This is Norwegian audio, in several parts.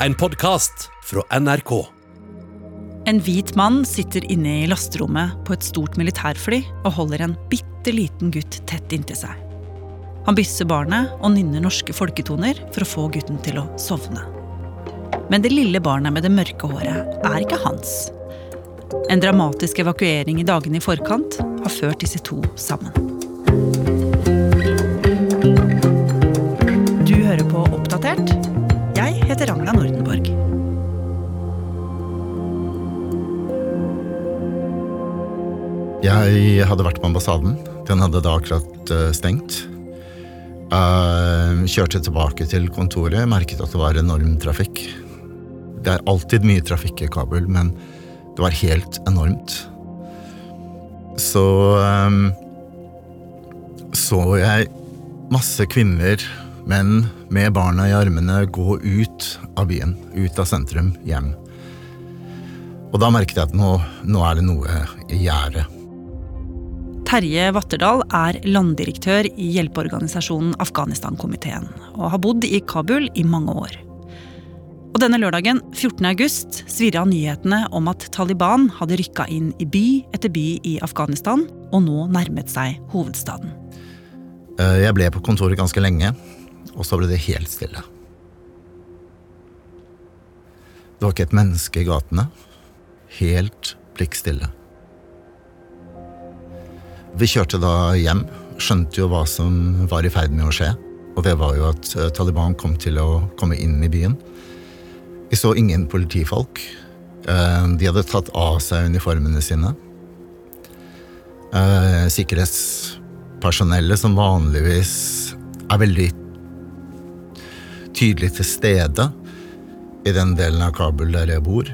En podkast fra NRK. En hvit mann sitter inne i lasterommet på et stort militærfly og holder en bitte liten gutt tett inntil seg. Han bysser barnet og nynner norske folketoner for å få gutten til å sovne. Men det lille barnet med det mørke håret er ikke hans. En dramatisk evakuering i dagene i forkant har ført disse to sammen. Du hører på Oppdatert. Jeg heter Ragna Nordenborg. Jeg hadde vært på ambassaden. Den hadde da akkurat eh, stengt. Jeg kjørte tilbake til kontoret, merket at det var enorm trafikk. Det er alltid mye trafikk i Kabul, men det var helt enormt. Så um, så jeg masse kvinner, menn med barna i armene gå ut av byen, ut av sentrum, hjem. Og da merket jeg at nå, nå er det noe i gjære. Terje Vatterdal er landdirektør i hjelpeorganisasjonen Afghanistan-komiteen og har bodd i Kabul i mange år. Og denne lørdagen 14. august svirra nyhetene om at Taliban hadde rykka inn i by etter by i Afghanistan og nå nærmet seg hovedstaden. Eh, Jeg ble på kontoret ganske lenge, og så ble det helt stille. Det var ikke et menneske i gatene. Helt blikkstille. Vi kjørte da hjem, skjønte jo hva som var i ferd med å skje. Og det var jo at eh, Taliban kom til å komme inn i byen. Vi så ingen politifolk. Eh, De hadde tatt av seg uniformene sine. Eh, Sikkerhetspersonellet, som vanligvis er veldig tydelig til stede i den delen av Kabul der jeg bor,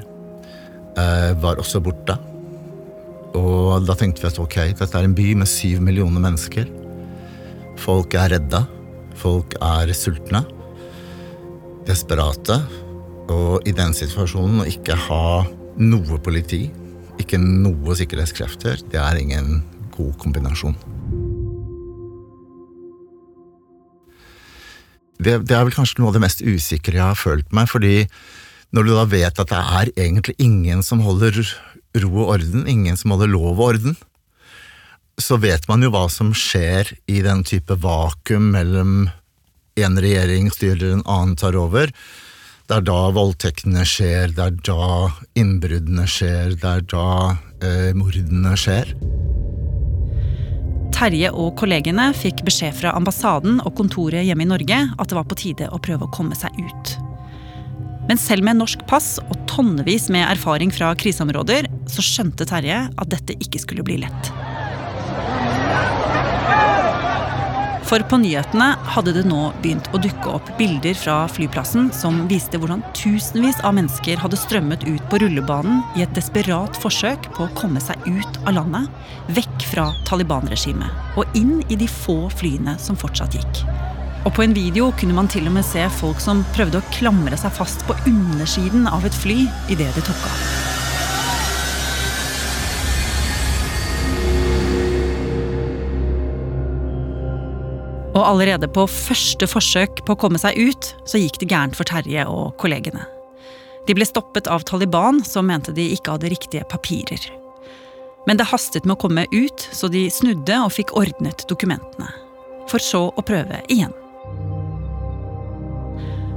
eh, var også borte. Og da tenkte vi at ok, dette er en by med syv millioner mennesker. Folk er redda. Folk er sultne. Desperate. Og i den situasjonen å ikke ha noe politi, ikke noe sikkerhetskrefter, det er ingen god kombinasjon. Det, det er vel kanskje noe av det mest usikre jeg har følt meg, fordi når du da vet at det er egentlig ingen som holder ro og orden, ingen som holder lov og orden, så vet man jo hva som skjer i den type vakuum mellom en regjering styrer, en annen tar over. Det er da voldtektene skjer, det er da innbruddene skjer, det er da eh, mordene skjer. Terje og kollegene fikk beskjed fra ambassaden og kontoret hjemme i Norge at det var på tide å prøve å komme seg ut. Men selv med norsk pass og tonnevis med erfaring fra kriseområder, så skjønte Terje at dette ikke skulle bli lett. For på nyhetene hadde det nå begynt å dukke opp bilder fra flyplassen som viste hvordan tusenvis av mennesker hadde strømmet ut på rullebanen i et desperat forsøk på å komme seg ut av landet, vekk fra Taliban-regimet og inn i de få flyene som fortsatt gikk. Og på en video kunne man til og med se folk som prøvde å klamre seg fast på undersiden av et fly idet det tok av. Og allerede på første forsøk på å komme seg ut, så gikk det gærent for Terje og kollegene. De ble stoppet av Taliban, som mente de ikke hadde riktige papirer. Men det hastet med å komme ut, så de snudde og fikk ordnet dokumentene. For så å prøve igjen.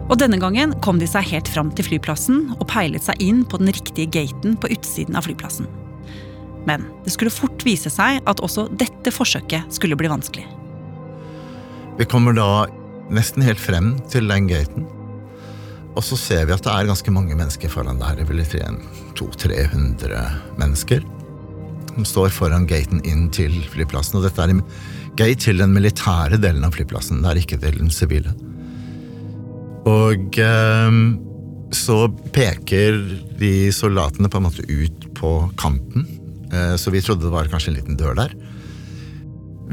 Og denne gangen kom de seg helt fram til flyplassen og peilet seg inn på den riktige gaten på utsiden av flyplassen. Men det skulle fort vise seg at også dette forsøket skulle bli vanskelig. Vi kommer da nesten helt frem til den gaten. Og så ser vi at det er ganske mange mennesker foran der. Det vil si 200-300 mennesker. Som står foran gaten inn til flyplassen. Og dette er en gate til den militære delen av flyplassen. Det er ikke til den sivile. Og eh, så peker de soldatene på en måte ut på kanten. Eh, så vi trodde det var kanskje en liten dør der.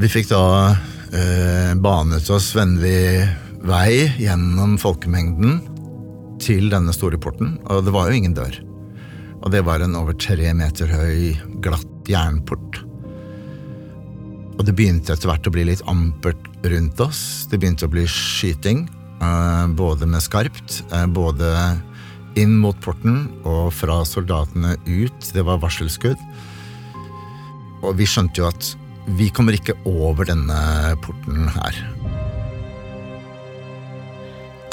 Vi fikk da banet oss vennlig vei gjennom folkemengden til denne store porten, og det var jo ingen dør. Og det var en over tre meter høy, glatt jernport. Og det begynte etter hvert å bli litt ampert rundt oss. Det begynte å bli skyting, eh, både med skarpt, eh, både inn mot porten og fra soldatene ut. Det var varselskudd. Og vi skjønte jo at vi kommer ikke over denne porten her.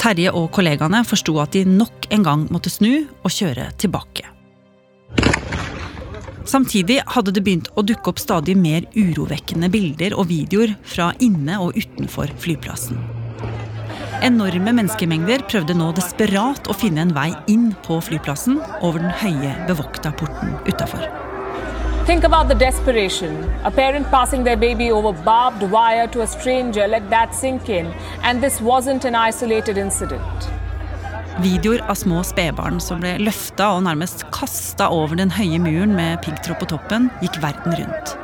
Terje og kollegaene forsto at de nok en gang måtte snu og kjøre tilbake. Samtidig hadde det begynt å dukke opp stadig mer urovekkende bilder og videoer fra inne og utenfor flyplassen. Enorme menneskemengder prøvde nå desperat å finne en vei inn på flyplassen over den høye, bevokta porten utafor. Think about the desperation. A parent passing their baby over barbed wire to a stranger, let that sink in. And this wasn't an isolated incident. Videoer av små spedbarn som ble løfta og nærmest kasta over den høye muren med piggtråd på toppen, gikk verden rundt.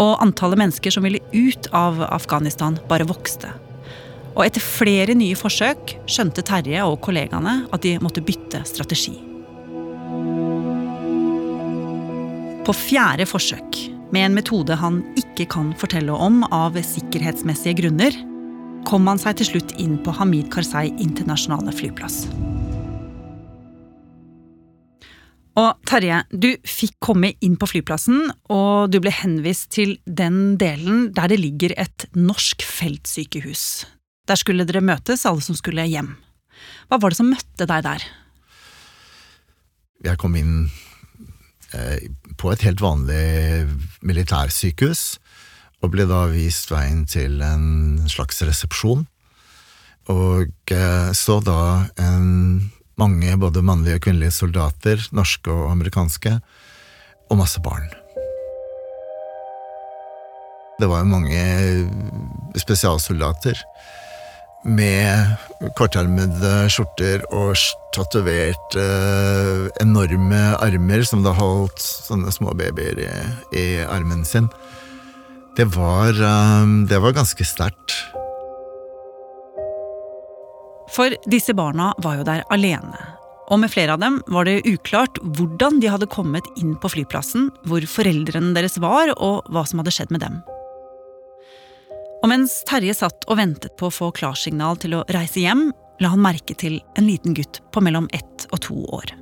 Og antallet mennesker som ville ut av Afghanistan, bare vokste. Og etter flere nye forsøk skjønte Terje og kollegaene at de måtte bytte strategi. På fjerde forsøk, med en metode han ikke kan fortelle om av sikkerhetsmessige grunner, kom han seg til slutt inn på Hamid Karzai internasjonale flyplass. Og Terje, du fikk komme inn på flyplassen, og du ble henvist til den delen der det ligger et norsk feltsykehus. Der skulle dere møtes, alle som skulle hjem. Hva var det som møtte deg der? Jeg kom inn på et helt vanlig militærsykehus og ble da vist veien til en slags resepsjon. Og eh, så da en, mange både mannlige og kvinnelige soldater, norske og amerikanske, og masse barn. Det var jo mange spesialsoldater med kortermede skjorter og tatoverte enorme armer som da holdt sånne små babyer i, i armen sin. Det var, um, det var ganske sterkt. For disse barna var jo der alene. Og med flere av dem var det uklart hvordan de hadde kommet inn på flyplassen, hvor foreldrene deres var, og hva som hadde skjedd med dem. Og mens Terje satt og ventet på å få klarsignal til å reise hjem, la han merke til en liten gutt på mellom ett og to år.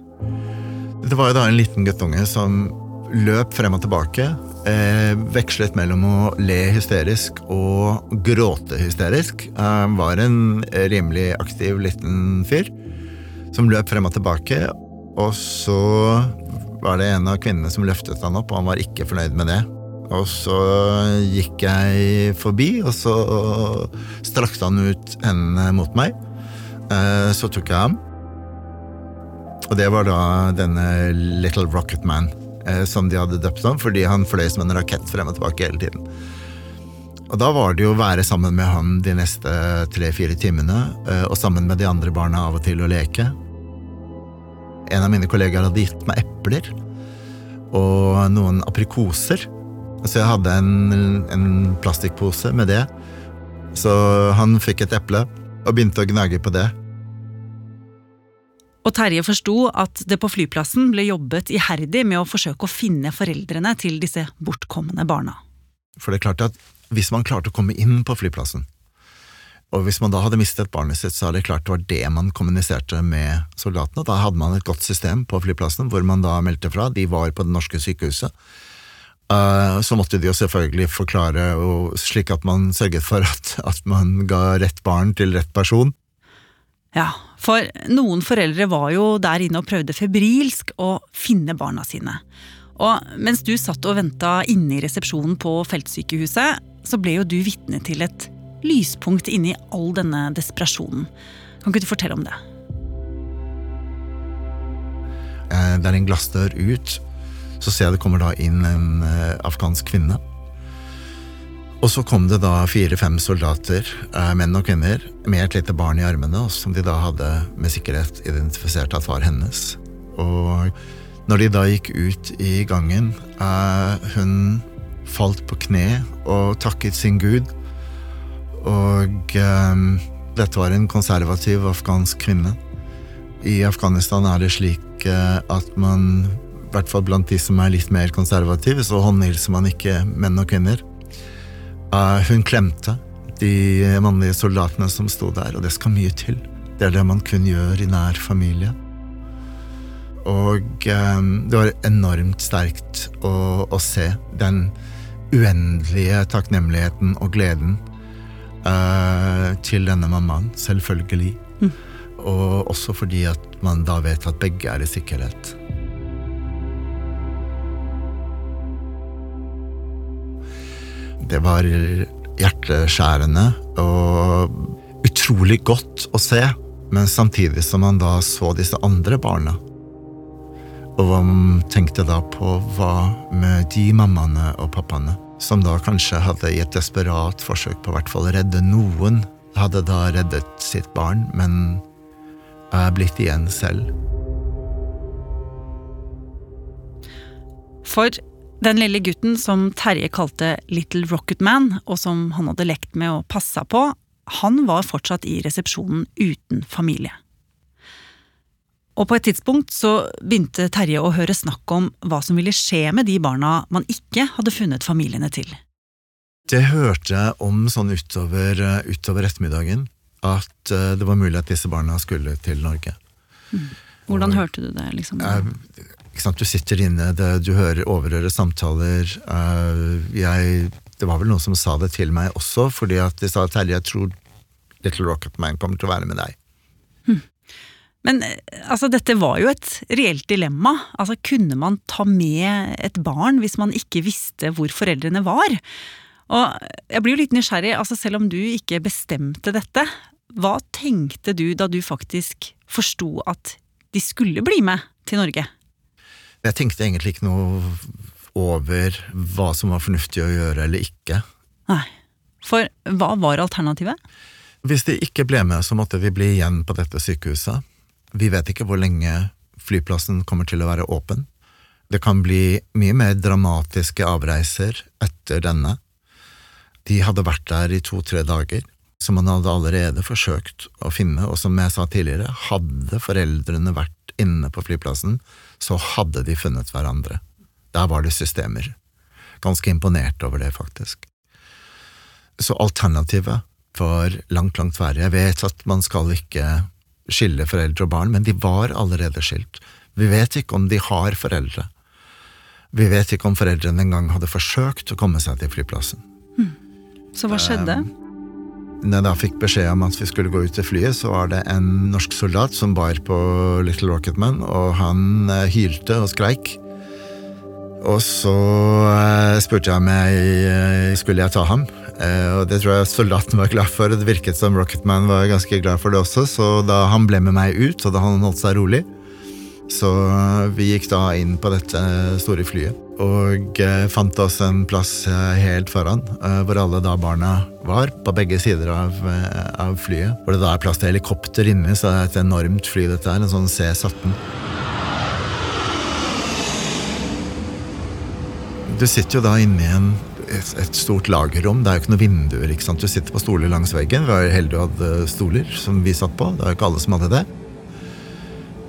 Det var jo da en liten guttunge som løp frem og tilbake. Eh, vekslet mellom å le hysterisk og gråte hysterisk. Han var en rimelig aktiv liten fyr som løp frem og tilbake. Og så var det en av kvinnene som løftet han opp, og han var ikke fornøyd med det. Og så gikk jeg forbi, og så strakte han ut hendene mot meg. Eh, så tok jeg ham. Og det var da denne Little Rocket Man. Eh, som de hadde døpt ham, fordi han fløy som en rakett frem og tilbake hele tiden. Og da var det jo å være sammen med han de neste tre-fire timene, eh, og sammen med de andre barna av og til å leke. En av mine kollegaer hadde gitt meg epler og noen aprikoser. Så jeg hadde en, en plastikkpose med det. Så han fikk et eple og begynte å gnage på det. Og Terje forsto at det på flyplassen ble jobbet iherdig med å forsøke å finne foreldrene til disse bortkomne barna. For det er klart at hvis man klarte å komme inn på flyplassen, og hvis man da hadde mistet barnet sitt, så er det klart det var det man kommuniserte med soldatene. Da hadde man et godt system på flyplassen hvor man da meldte fra. De var på det norske sykehuset. Uh, så måtte de jo selvfølgelig forklare, slik at man sørget for at, at man ga rett barn til rett person. Ja, for noen foreldre var jo der inne og prøvde febrilsk å finne barna sine. Og mens du satt og venta inne i resepsjonen på feltsykehuset, så ble jo du vitne til et lyspunkt inni all denne desperasjonen. Kan ikke du fortelle om det? Eh, det er en glassdør ut. Så ser jeg det kommer da inn en eh, afghansk kvinne og så kom det da fire-fem soldater, eh, menn og kvinner, med et lite barn i armene, som de da hadde med sikkerhet identifisert at var hennes. Og når de da gikk ut i gangen, eh, hun falt på kne og takket sin gud. Og eh, dette var en konservativ afghansk kvinne. I Afghanistan er det slik at man, hvert fall blant de som er litt mer konservative, så håndhilser man ikke menn og kvinner. Hun klemte de mannlige soldatene som sto der, og det skal mye til Det er det man kun gjør i nær familie. Og eh, det var enormt sterkt å, å se den uendelige takknemligheten og gleden uh, til denne mammaen, selvfølgelig. Og også fordi at man da vet at begge er i sikkerhet. Det var hjerteskjærende og utrolig godt å se, men samtidig som man da så disse andre barna. Og man tenkte da på hva med de mammaene og pappaene som da kanskje hadde i et desperat forsøk på hvert fall å redde noen, hadde da reddet sitt barn, men er blitt igjen selv. For den lille gutten som Terje kalte Little Rocket Man, og som han hadde lekt med og passa på, han var fortsatt i resepsjonen uten familie. Og på et tidspunkt så begynte Terje å høre snakk om hva som ville skje med de barna man ikke hadde funnet familiene til. Det hørte jeg om sånn utover, utover ettermiddagen, at eh, det var mulig at disse barna skulle til Norge. Hvordan og, hørte du det? liksom? Eh, ikke sant? Du sitter inne, det, du hører overhører samtaler. Uh, jeg, det var vel noen som sa det til meg også, fordi at de sa Terje, jeg tror Little Rocket Man kommer til å være med deg. Men eh, altså, dette var jo et reelt dilemma. Altså, kunne man ta med et barn hvis man ikke visste hvor foreldrene var? Og jeg blir jo litt nysgjerrig, altså selv om du ikke bestemte dette, hva tenkte du da du faktisk forsto at de skulle bli med til Norge? Jeg tenkte egentlig ikke noe over hva som var fornuftig å gjøre eller ikke. Nei. For hva var alternativet? Hvis de ikke ble med, så måtte de bli igjen på dette sykehuset. Vi vet ikke hvor lenge flyplassen kommer til å være åpen. Det kan bli mye mer dramatiske avreiser etter denne. De hadde vært der i to–tre dager, som man hadde allerede forsøkt å finne, og som jeg sa tidligere, hadde foreldrene vært inne på flyplassen, så hadde de funnet hverandre. Der var det systemer. Ganske imponert over det, faktisk. Så alternativet var langt, langt verre. Jeg vet at man skal ikke skille foreldre og barn, men de var allerede skilt. Vi vet ikke om de har foreldre. Vi vet ikke om foreldrene engang hadde forsøkt å komme seg til flyplassen. Så hva skjedde? Når jeg da fikk beskjed om at vi skulle gå ut til flyet, så var det en norsk soldat som bar på Little Rocketman, og han eh, hylte og skreik. Og så eh, spurte jeg meg jeg skulle jeg ta ham, eh, og det tror jeg soldaten var glad for. Det virket som Rocketman var ganske glad for det også, så da han ble med meg ut, og da han holdt seg rolig, så vi gikk da inn på dette store flyet og eh, fant oss en plass eh, helt foran, eh, hvor alle da barna var, på begge sider av, eh, av flyet. Hvor det da er plass til helikopter inni, så det er et enormt fly dette her, en sånn C-17. Du sitter jo da inne i en, et, et stort lagerrom, det er jo ikke noen vinduer. ikke sant? Du sitter på stoler langs veggen. Vi var heldige og hadde stoler som vi satt på. Det var jo ikke alle som hadde det.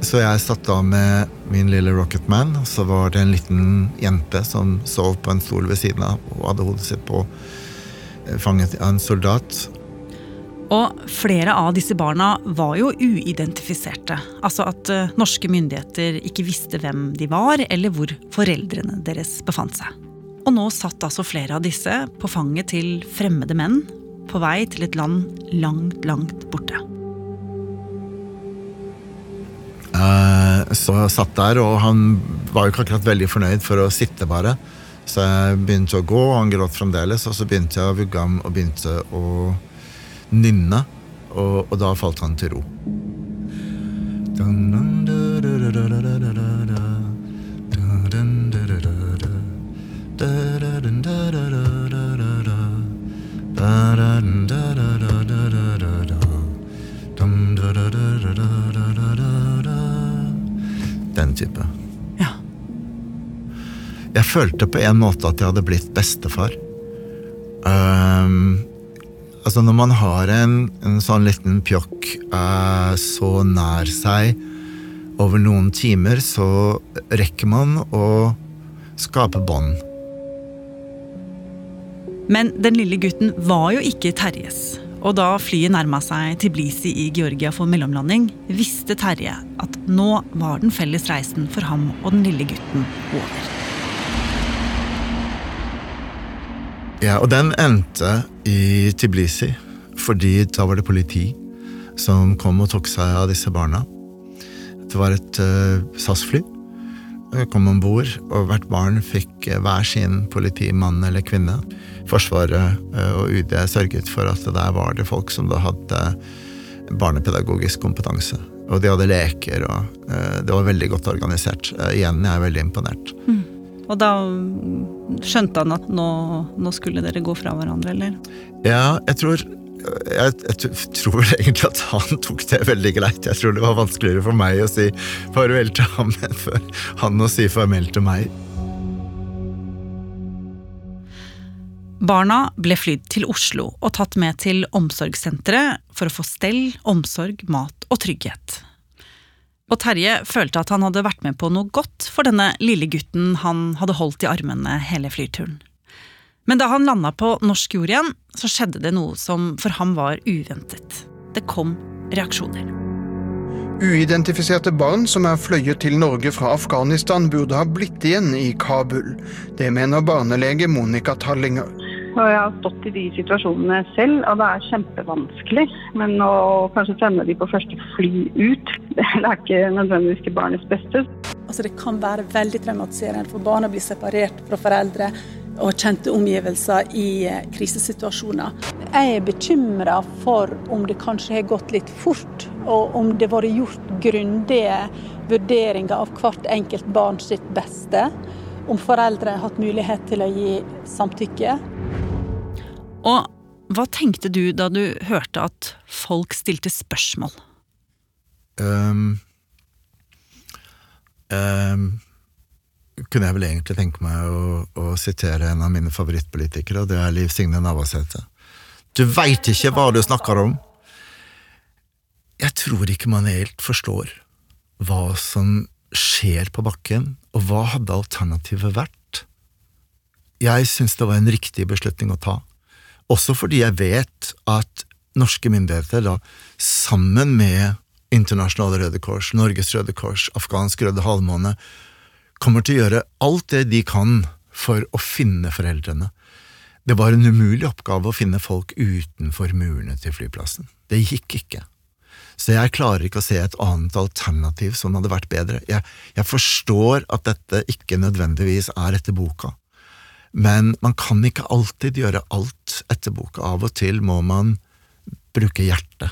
Så jeg satt da med min lille Rocketman, og så var det en liten jente som sov på en stol ved siden av og hadde hodet sitt på eh, fanget av en soldat. Og flere av disse barna var jo uidentifiserte. Altså at eh, norske myndigheter ikke visste hvem de var, eller hvor foreldrene deres befant seg. Og nå satt altså flere av disse på fanget til fremmede menn, på vei til et land langt, langt borte. Så jeg satt der, og han var jo ikke akkurat veldig fornøyd for å sitte bare. Så jeg begynte å gå, og han gråt fremdeles, og så begynte jeg å vugge ham og begynte å nynne. Og, og da falt han til ro. Den type. Ja. Jeg følte på en måte at jeg hadde blitt bestefar. Um, altså Når man har en, en sånn liten pjokk uh, så nær seg over noen timer, så rekker man å skape bånd. Men den lille gutten var jo ikke Terjes. Og da flyet nærma seg Tiblisi i Georgia for mellomlanding, visste Terje at nå var den felles reisen for ham og den lille gutten over. Ja, og den endte i Tiblisi, fordi da var det politi som kom og tok seg av disse barna. Det var et uh, SAS-fly. Jeg kom om bord, og hvert barn fikk uh, hver sin politimann eller -kvinne. Forsvaret uh, og UD sørget for at der var det folk som da hadde barnepedagogisk kompetanse. Og de hadde leker, og det var veldig godt organisert. igjen, jeg er veldig imponert. Mm. Og da skjønte han at nå, nå, skulle dere gå fra hverandre, eller? Ja, jeg tror jeg, jeg, tror vel egentlig at han tok det veldig greit. Jeg tror det var vanskeligere for meg å si farvel til ham enn for han å si farvel til meg. Barna ble flydd til Oslo og tatt med til omsorgssenteret for å få stell, omsorg, mat og trygghet. Og Terje følte at han hadde vært med på noe godt for denne lille gutten han hadde holdt i armene hele flyturen. Men da han landa på norsk jord igjen, så skjedde det noe som for ham var uventet. Det kom reaksjoner. Uidentifiserte barn som er fløyet til Norge fra Afghanistan, burde ha blitt igjen i Kabul. Det mener barnelege Monica Tallinger. Og jeg har stått i de situasjonene selv, og det er kjempevanskelig. Men å kanskje sende de på første fly ut, det er ikke nødvendigvis til barnets beste. Altså, det kan være veldig traumatiserende for barn å bli separert fra foreldre og kjente omgivelser i eh, krisesituasjoner. Jeg er bekymra for om det kanskje har gått litt fort, og om det har vært gjort grundige vurderinger av hvert enkelt barn sitt beste. Om foreldre har hatt mulighet til å gi samtykke. Og hva tenkte du da du hørte at folk stilte spørsmål? Um, um, kunne jeg vel egentlig tenke meg å, å, sitere en av mine favorittpolitikere, og det er Liv Signe Navarsete. Du veit ikke hva du snakker om! Jeg tror ikke man helt forstår hva som skjer på bakken, og hva hadde alternativet vært? Jeg syns det var en riktig beslutning å ta. Også fordi jeg vet at norske myndigheter, da, sammen med Internasjonale Røde Kors, Norges Røde Kors, Afghansk Røde Halvmåne, kommer til å gjøre alt det de kan for å finne foreldrene. Det var en umulig oppgave å finne folk utenfor murene til flyplassen. Det gikk ikke. Så jeg klarer ikke å se et annet alternativ som hadde vært bedre. Jeg, jeg forstår at dette ikke nødvendigvis er etter boka, men man kan ikke alltid gjøre alt etter boka. Av og til må man bruke hjertet.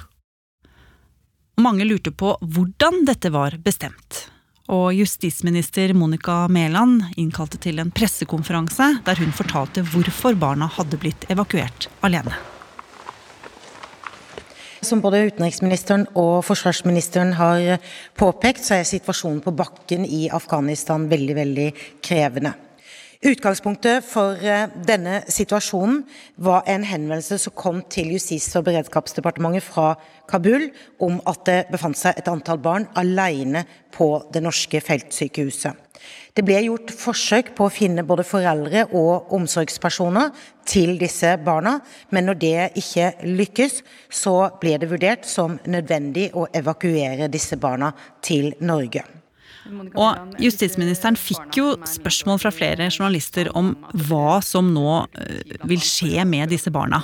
Mange lurte på hvordan dette var bestemt. Og justisminister Monica Mæland innkalte til en pressekonferanse der hun fortalte hvorfor barna hadde blitt evakuert alene. Som både utenriksministeren og forsvarsministeren har påpekt, så er situasjonen på bakken i Afghanistan veldig, veldig krevende. Utgangspunktet for eh, denne situasjonen var en henvendelse som kom til Justis- og beredskapsdepartementet fra Kabul om at det befant seg et antall barn alene på det norske feltsykehuset. Det ble gjort forsøk på å finne både foreldre og omsorgspersoner til disse barna, men når det ikke lykkes, så ble det vurdert som nødvendig å evakuere disse barna til Norge. Og justisministeren fikk jo spørsmål fra flere journalister om hva som nå eh, vil skje med disse barna.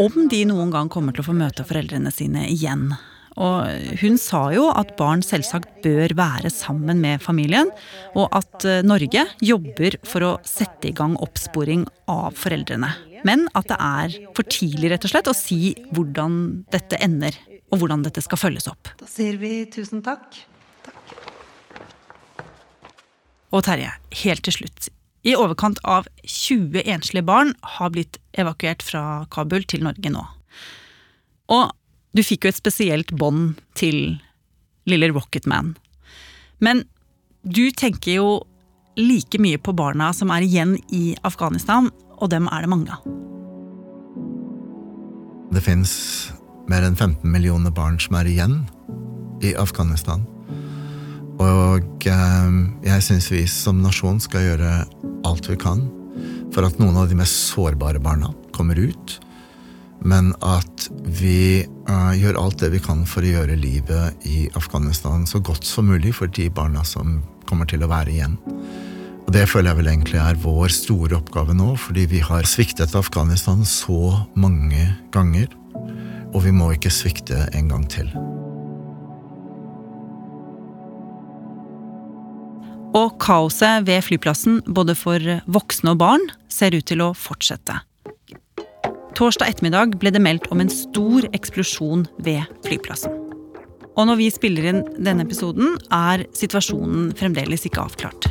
Om de noen gang kommer til å få møte foreldrene sine igjen. Og hun sa jo at barn selvsagt bør være sammen med familien, og at eh, Norge jobber for å sette i gang oppsporing av foreldrene. Men at det er for tidlig rett og slett å si hvordan dette ender, og hvordan dette skal følges opp. Da sier vi tusen takk. Og Terje, helt til slutt. I overkant av 20 enslige barn har blitt evakuert fra Kabul til Norge nå. Og du fikk jo et spesielt bånd til lille Rocketman. Men du tenker jo like mye på barna som er igjen i Afghanistan, og dem er det mange av. Det fins mer enn 15 millioner barn som er igjen i Afghanistan. Og eh, jeg syns vi som nasjon skal gjøre alt vi kan for at noen av de mest sårbare barna kommer ut. men at vi uh, gjør alt det vi kan for å gjøre livet i Afghanistan så godt som mulig for de barna som kommer til å være igjen. Og Det føler jeg vel egentlig er vår store oppgave nå, fordi vi har sviktet Afghanistan så mange ganger. Og vi må ikke svikte en gang til. Og kaoset ved flyplassen, både for voksne og barn, ser ut til å fortsette. Torsdag ettermiddag ble det meldt om en stor eksplosjon ved flyplassen. Og når vi spiller inn denne episoden, er situasjonen fremdeles ikke avklart.